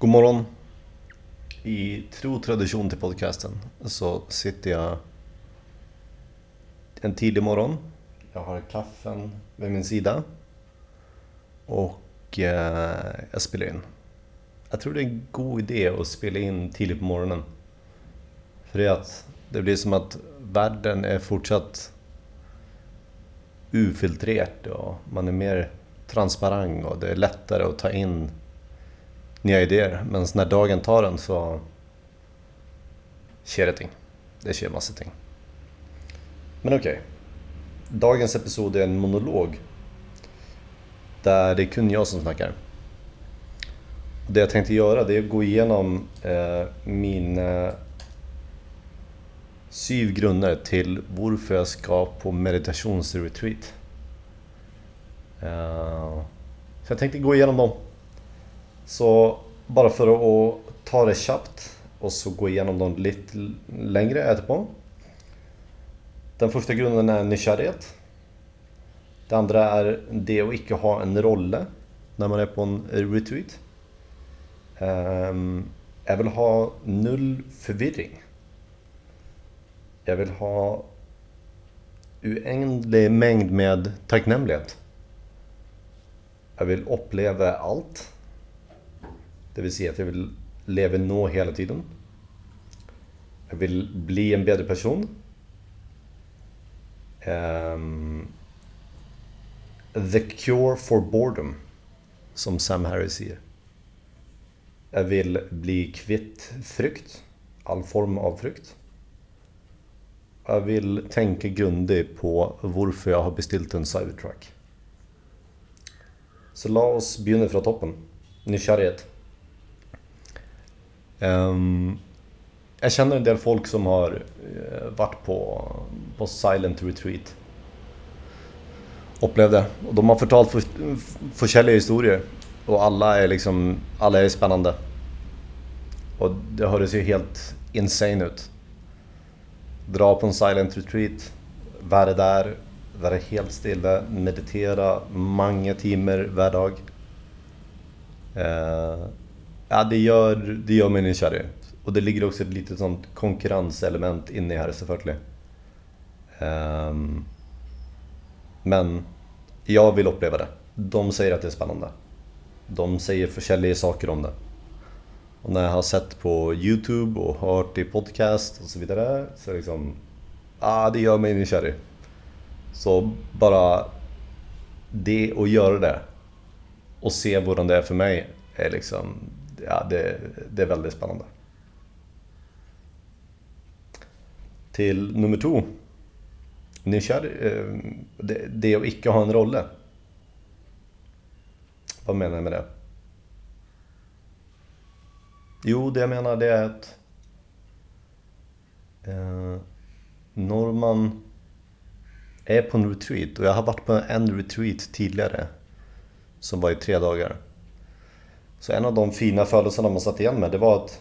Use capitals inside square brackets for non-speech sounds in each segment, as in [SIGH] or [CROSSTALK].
God morgon. I tro tradition till podcasten så sitter jag en tidig morgon. Jag har kaffen vid min sida. Och eh, jag spelar in. Jag tror det är en god idé att spela in tidigt på morgonen. För det är att det blir som att världen är fortsatt ufiltrerad och man är mer transparent och det är lättare att ta in nya idéer. Men när dagen tar en så sker det ting. Det sker massor ting. Men okej. Okay. Dagens episod är en monolog. Där det är kun jag som snackar. Det jag tänkte göra det är att gå igenom eh, mina eh, syv grunder till varför jag ska på meditationsretreat. Uh, så jag tänkte gå igenom dem. Så bara för att ta det snabbt och så gå igenom dem lite längre efterpå. Den första grunden är nykärhet. Det andra är det att icke ha en rolle när man är på en retweet ehm, jag vill ha null förvirring. Jag vill ha oändlig mängd med tacknämlighet. Jag vill uppleva allt. Det vill säga att jag vill leva nå hela tiden. Jag vill bli en bättre person. Um, the cure for boredom, som Sam Harris säger. Jag vill bli kvitt frukt, all form av frukt. Jag vill tänka grundligt på varför jag har beställt en Cybertruck. Så låt oss börja från toppen. Nykärhet. Ehm, jag känner en del folk som har eh, varit på, på Silent Retreat. Upplevde. Och de har förtalt för, historier. Och alla är liksom, alla är spännande. Och det hördes ju helt insane ut. Dra på en silent retreat, vara där, vara helt stilla, meditera många timmar varje dag. Eh, ja, det gör, det gör mig nykärlig. Och det ligger också ett litet sånt konkurrenselement inne i här selvfølgelig. Um, ehm, men jag vill uppleva det. De säger att det är spännande. De säger försäljer saker om det. Och när jag har sett på Youtube och hört i podcast och så vidare så liksom... Ah, det gör mig nykärlig. Så bara det och göra det och se hur det är för mig är liksom... Ja, det, det är väldigt spännande. Till nummer två. Ni eh, det, det att icke ha en rolle. Vad menar jag med det? Jo, det jag menar det är att eh, Norman är på en retreat och jag har varit på en retreat tidigare som var i tre dagar. Så en av de fina födelserna man satt igen med det var att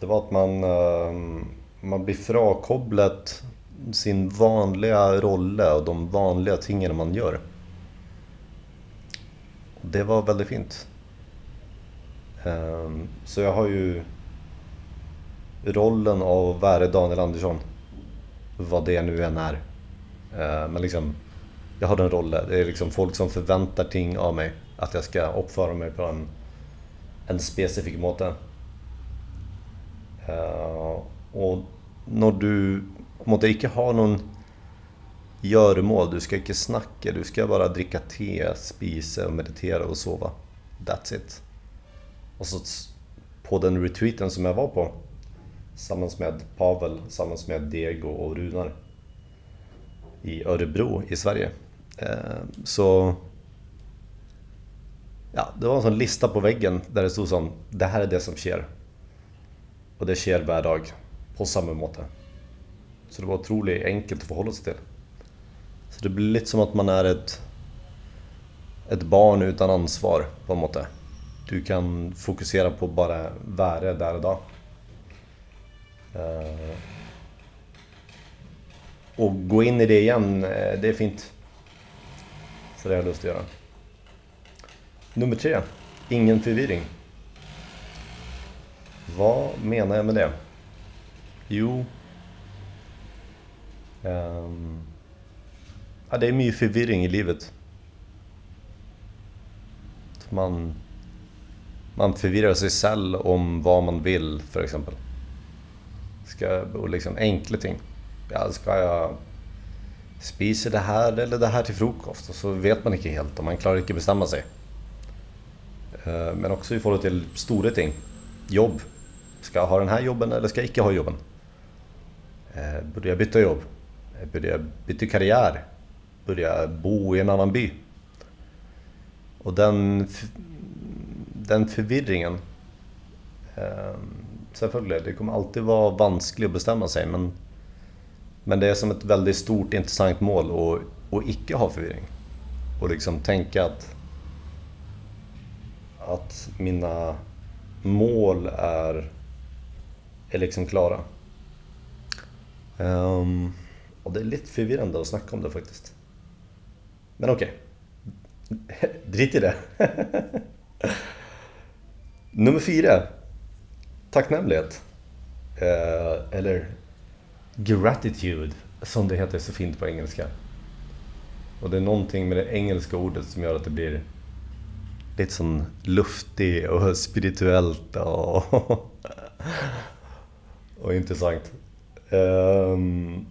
det var att man, ehm, man blir frakopplat sin vanliga rolle och de vanliga tingen man gör. Det var väldigt fint. Ehm, så jag har ju rollen av att vara Daniel Andersson. Vad det nu än är. Ehm, men liksom, jag har den rollen. Det är liksom folk som förväntar ting av mig. Att jag ska uppföra mig på en, en specifik måte. Uh, och när du måtte inte ha någon göromål, du ska inte snacka, du ska bara dricka te, spisa och meditera och sova. That's it. Och så på den retreaten som jag var på, tillsammans med Pavel, tillsammans med Diego och Runar i Örebro i Sverige. uh, så ja, det var en sån lista på väggen där det stod som det här är det som sker. Och det sker varje dag på samma måte. Så det var otroligt enkelt att förhålla sig till. Så det blir lite som att man är ett, ett barn utan ansvar på något sätt. Du kan fokusera på bara värre där och då. Uh, och gå in i det igen, eh, det är fint. Så det har jag lust att göra. Nummer tre. ingen förvirring. Vad menar jag med det? Jo... Um, ja, det är mycket förvirring i livet. Man, man förvirrar sig själv om vad man vill, för exempel. Ska, och liksom enkla ting. Ja, ska jag spisa det här eller det här till frukost? Och så vet man inte helt och man klarar inte bestämma sig. Eh, men också i förhållande till stora ting. Jobb. Ska jag ha den här jobben eller ska jag inte ha jobben? Eh, Borde jag byta jobb? Eh, Borde jag byta karriär? Borde jag bo i en annan by? Och den, den förvirringen Självklart, det kommer alltid vara vanskligt att bestämma sig men, men det är som ett väldigt stort intressant mål att, att icke ha förvirring. Och liksom tänka att, att mina mål är, är liksom klara. Um, och det är lite förvirrande att snacka om det faktiskt. Men okej. Okay. [LAUGHS] Drit i det. [LAUGHS] Nummer fyra tacknämlighet. Eh, eller gratitude, som det heter så fint på engelska. Och det är någonting med det engelska ordet som gör att det blir lite sån luftig och [LAUGHS] spirituellt och, och intressant. Um,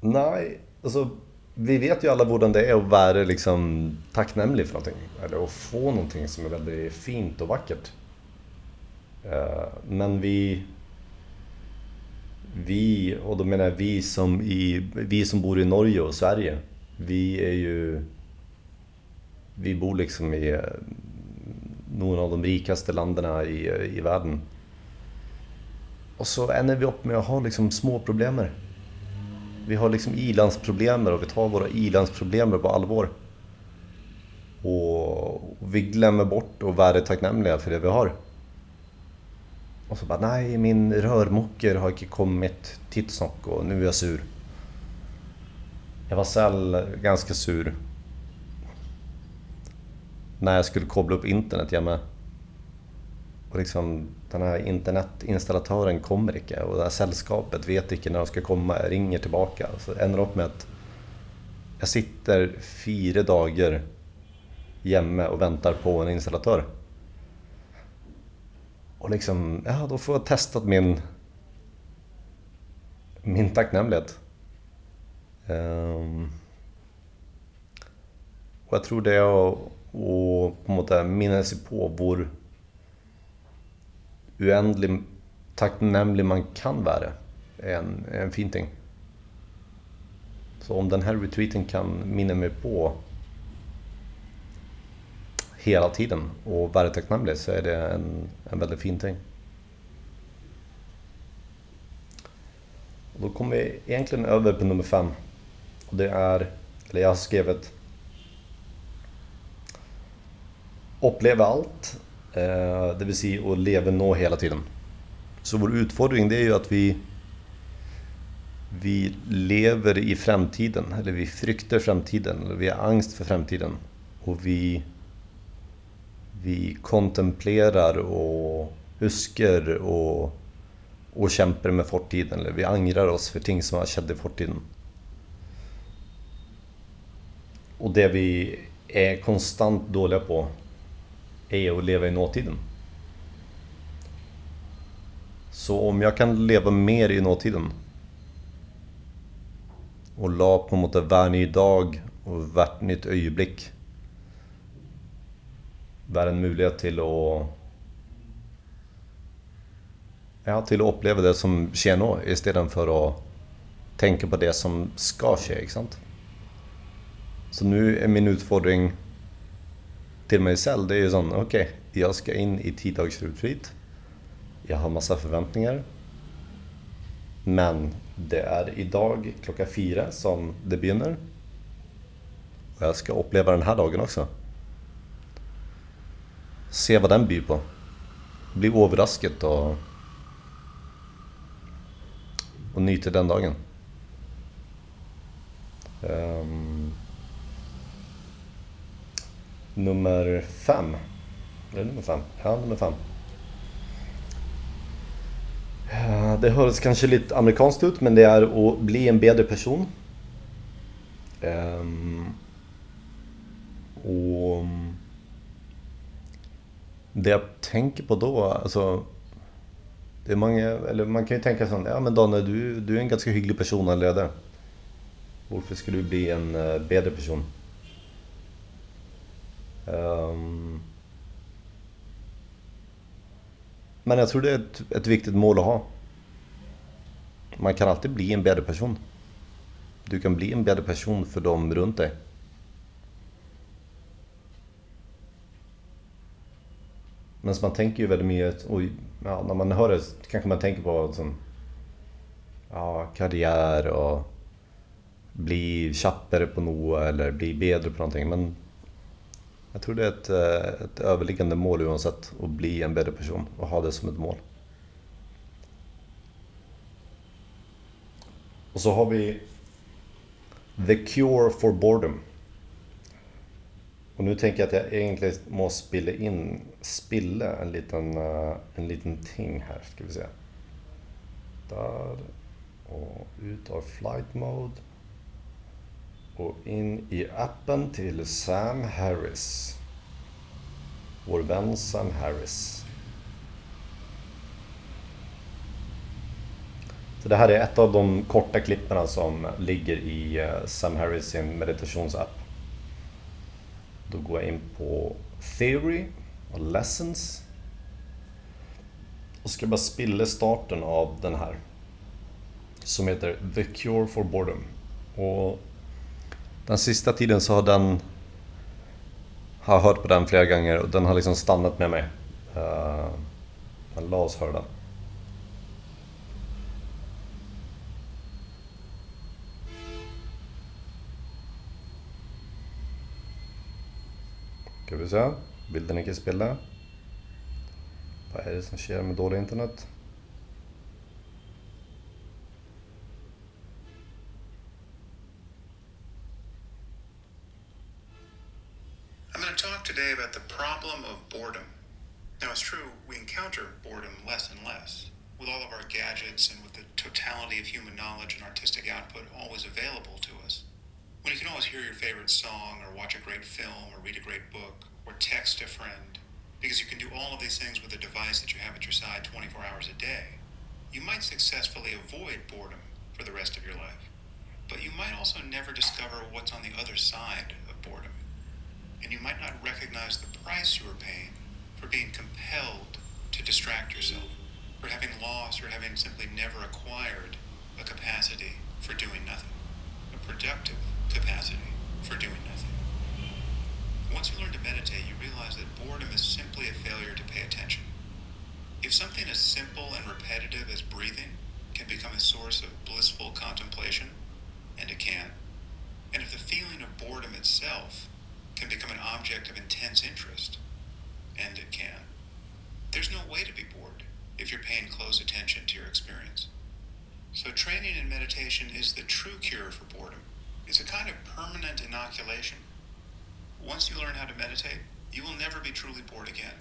nej, alltså vi vet ju alla hur det är att vara liksom tacknämlig för någonting. Eller att få någonting som är väldigt fint och vackert. Uh, men vi, vi, och då menar jag vi som, i, vi som bor i Norge och Sverige, vi är ju... Vi bor liksom i eh, någon av de rikaste länderna i, i världen. Och så ändrar vi upp med att ha liksom små problem. Vi har liksom ilandsproblem och vi tar våra ilandsproblem på allvar. Och vi glömmer bort att vara tacknämliga för det vi har. Och så bara, nej min rörmocker har inte kommit tidsnock och nu är jag sur. Jag var själv ganska sur. När jag skulle koppla upp internet jag med. Och liksom den här internetinstallatören kommer inte och det här sällskapet vet inte när de ska komma. Jag ringer tillbaka. Så det ändrar upp med att jag sitter fyra dagar hemma och väntar på en installatör. Och liksom, ja då får jag testat min, min tacknämlighet. Um, och jag tror det är att på en måte minna sig på hur oändlig tacknämlig man kan vara är en, en fin ting. Så om den här retweeten kan minna mig på hela tiden och vara tacknämlig så är det en, en väldigt fin ting. Och då kommer vi egentligen över på nummer fem. Och det är, eller jag har skrivit Uppleva allt, eh, det vill säga att leva nå hela tiden. Så vår utfordring det är ju att vi vi lever i framtiden, eller vi fryktar framtiden, eller vi har angst för framtiden. Och vi vi kontemplerar och husker och, och kämpar med fortiden. Eller vi angrar oss för ting som har skett i fortiden. Och det vi är konstant dåliga på är att leva i nåtiden. Så om jag kan leva mer i nåtiden och la på en måte varje dag och vart nytt ögonblick vara en möjlighet till att Ja, till att uppleva det som sker nu istället för att tänka på det som ska ske, sant? Så nu är min utfordring till mig själv, det är ju sån, okej, okay, jag ska in i 10 dagars retreat. Jag har massa förväntningar. Men det är idag klockan fyra som det börjar. Och jag ska uppleva den här dagen också se vad den blir på. Bli överraskad och, och njuta den dagen. Um, nummer fem. Är det nummer fem? Ja, nummer fem. Eh, det hörs kanske lite amerikanskt ut men det är att bli en bättre person. Um, och det jag tänker på då, alltså det är många, eller man kan ju tänka sånt, ja men Daniel du, du är en ganska hygglig person eller. Varför skulle du bli en eh, bättre person? Um, men jag tror det är ett, ett viktigt mål att ha. Man kan alltid bli en bättre person. Du kan bli en bättre person för dem runt dig. Men man tänker ju väldigt mycket, och ja, när man hör det kanske man tänker på som, ja, karriär och bli tjappare på något eller bli bättre på någonting. Men jag tror det är ett, eh, ett överliggande mål oavsett att bli en bättre person och ha det som ett mål. Och så har vi The Cure for Boredom. Och nu tänker jag att jag egentligen måste spilla in, spilla en liten, eh, en liten ting här, ska vi se. Där. Och ut av flight mode. Och in i appen till Sam Harris. Vår vän Sam Harris. Så det här är ett av de korta klippen som ligger i eh, Sam Harris sin meditationsapp. Då går jag in på Theory och Lessons. Och ska bara spilla starten av den här. Som heter The Cure for Boredom. Och den sista tiden så har den... Har jag hört på den flera gånger och den har liksom stannat med mig. Uh, men låt den. Ska vi se. Bilden är inte spela. Vad är det som sker med dålig internet? Now, it's true, we encounter boredom less and less. With all of our gadgets and with the totality of human knowledge and artistic output always available to us, when you can always hear your favorite song or watch a great film or read a great book or text a friend, because you can do all of these things with a device that you have at your side 24 hours a day, you might successfully avoid boredom for the rest of your life. But you might also never discover what's on the other side of boredom. And you might not recognize the price you are paying for being compelled to distract yourself, for having lost or having simply never acquired a capacity for doing nothing, a productive capacity for doing nothing. Once you learn to meditate, you realize that boredom is simply a failure to pay attention. If something as simple and repetitive as breathing can become a source of blissful contemplation, and it can, and if the feeling of boredom itself can become an object of intense interest, and it can, there's no way to be bored if you're paying close attention to your experience. So, training in meditation is the true cure for boredom It's a kind of permanent inoculation. Once you learn how to meditate, you will never be truly bored again.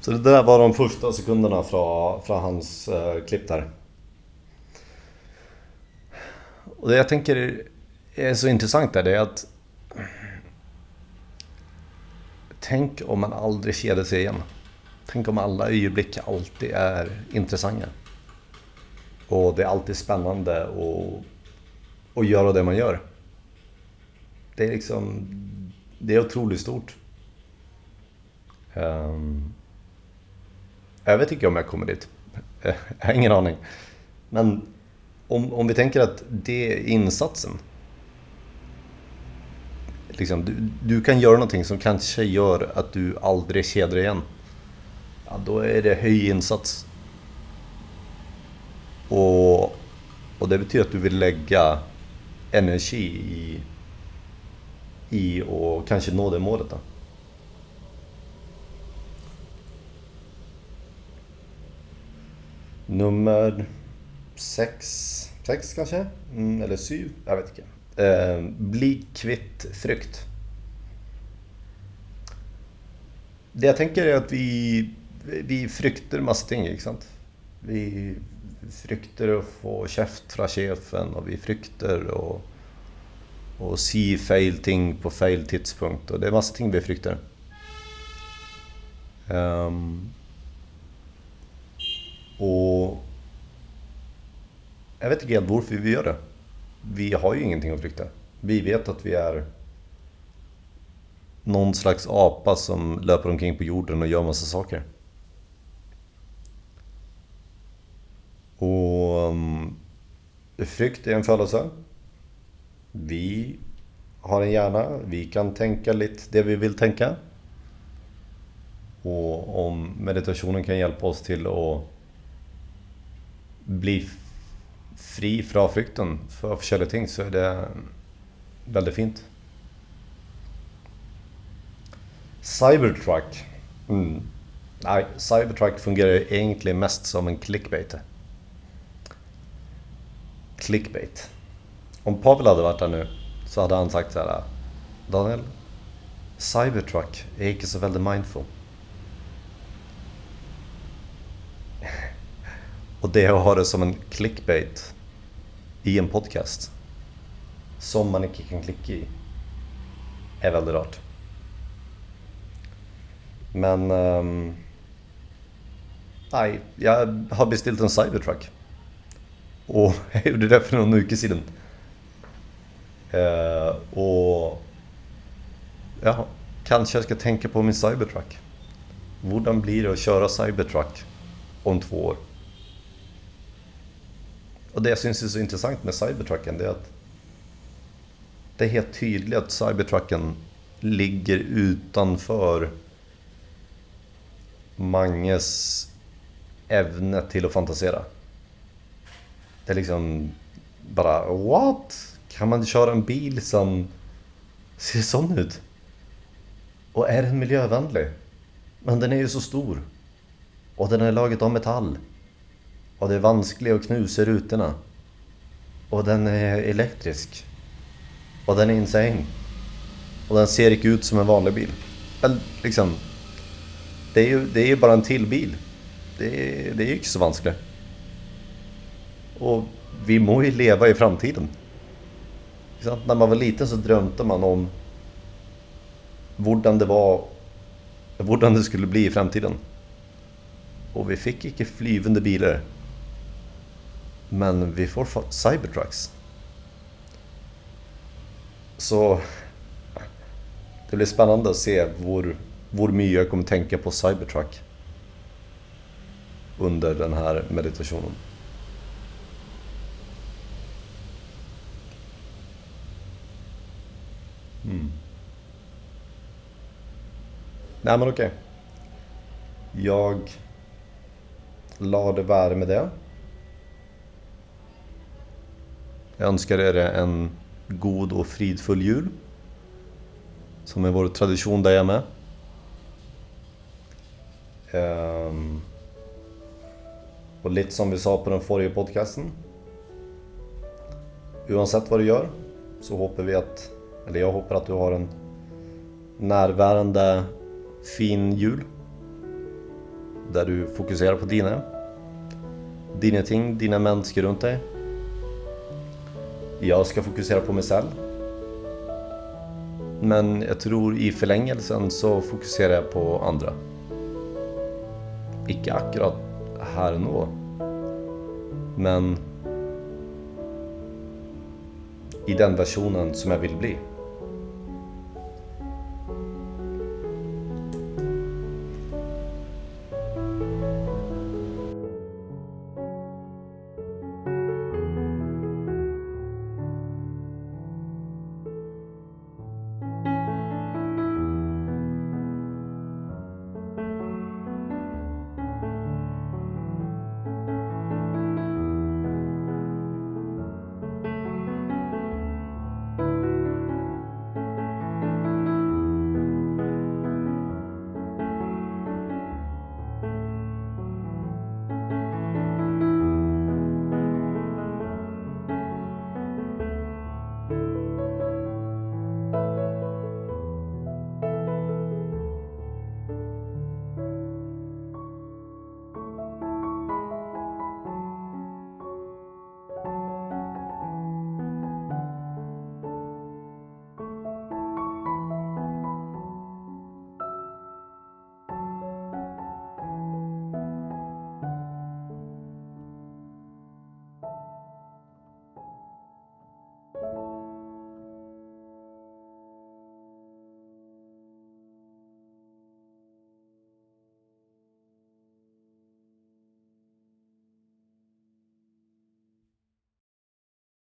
Så det där var de första sekunderna från, från hans uh, klipp där. Och det jag tänker är så intressant där, det är att Tänk om man aldrig kedjar sig igen. Tänk om alla ögonblick alltid är intressanta. Och det är alltid spännande att, att göra det man gör. Det är liksom... Det är otroligt stort. Um, jag vet inte om jag kommer dit. [LAUGHS] Jag har ingen aning. Men om, om vi tänker att det är insatsen. Liksom, du, du kan göra någonting som kanske gör att du aldrig kedjar igen. Ja, då är det hög insats. Och, och det betyder att du vill lägga energi i, i och kanske nå det målet. Då. Nummer sex, sex kanske? Mm, eller sju? Jag vet inte. Eh, bli kvitt frykt. Det jag tänker är att vi, vi frykter massa ting, inte sant? Vi frykter att få käft från chefen och vi frykter och, och si fel ting på fel tidpunkt. Och det är massa ting vi frykter. Um, ehm, och jag vet inte helt varför vi gör det. Vi har ju ingenting att frykta. Vi vet att vi är någon slags apa som löper omkring på jorden och gör massa saker. Och um, frykt är en födelse. Vi har en hjärna, vi kan tänka lite det vi vill tänka. Och om meditationen kan hjälpa oss till att bli fri från frykten för olika ting så är det väldigt fint. Cybertruck. Mm. Nej, Cybertruck fungerar ju egentligen mest som en clickbait. Clickbait. Om Pavel hade varit där nu så hade han sagt så här. Daniel, Cybertruck är inte så väldigt mindful. Och det att ha det som en clickbait i en podcast som man inte kan klicka i är väldigt rart. Men... Um, nej, jag har beställt en Cybertruck. Och [LAUGHS] jag gjorde det för någon vecka sedan. Uh, och... Ja, kanske jag ska tänka på min Cybertruck. Hur blir det att köra Cybertruck om två år? Och det jag syns är så intressant med Cybertrucken det är att det är helt tydligt att Cybertrucken ligger utanför Manges ämne till att fantisera. Det är liksom bara what? Kan man köra en bil som ser sån ut? Och är den miljövänlig? Men den är ju så stor. Och den är laget av metall. Och det är vanskligt att knusa rutorna. Och den är elektrisk. Och den är insane. Och den ser inte ut som en vanlig bil. Men liksom... Det är ju, det är ju bara en till bil. Det är, det är ju inte så vanskligt. Och vi må ju leva i framtiden. När man var liten så drömde man om hurdan det var, hurdan det skulle bli i framtiden. Och vi fick inte flyvande bilar. Men vi får Cybertrucks. Så det blir spännande att se hur, hur mycket jag kommer tänka på Cybertruck under den här meditationen. Mm. Nej men okej. Jag la det vara med det. Jag önskar er en god och fridfull jul. Som är vår tradition där jag är med. Um, och lite som vi sa på den förra podcasten. Oavsett vad du gör så hoppas vi att, eller jag hoppas att du har en närvarande fin jul. Där du fokuserar på dina, dina ting, dina människor runt dig jag ska fokusera på mig själv. Men jag tror i förlängelsen så fokuserar jag på andra. Icke akkurat här och nu. Men i den versionen som jag vill bli.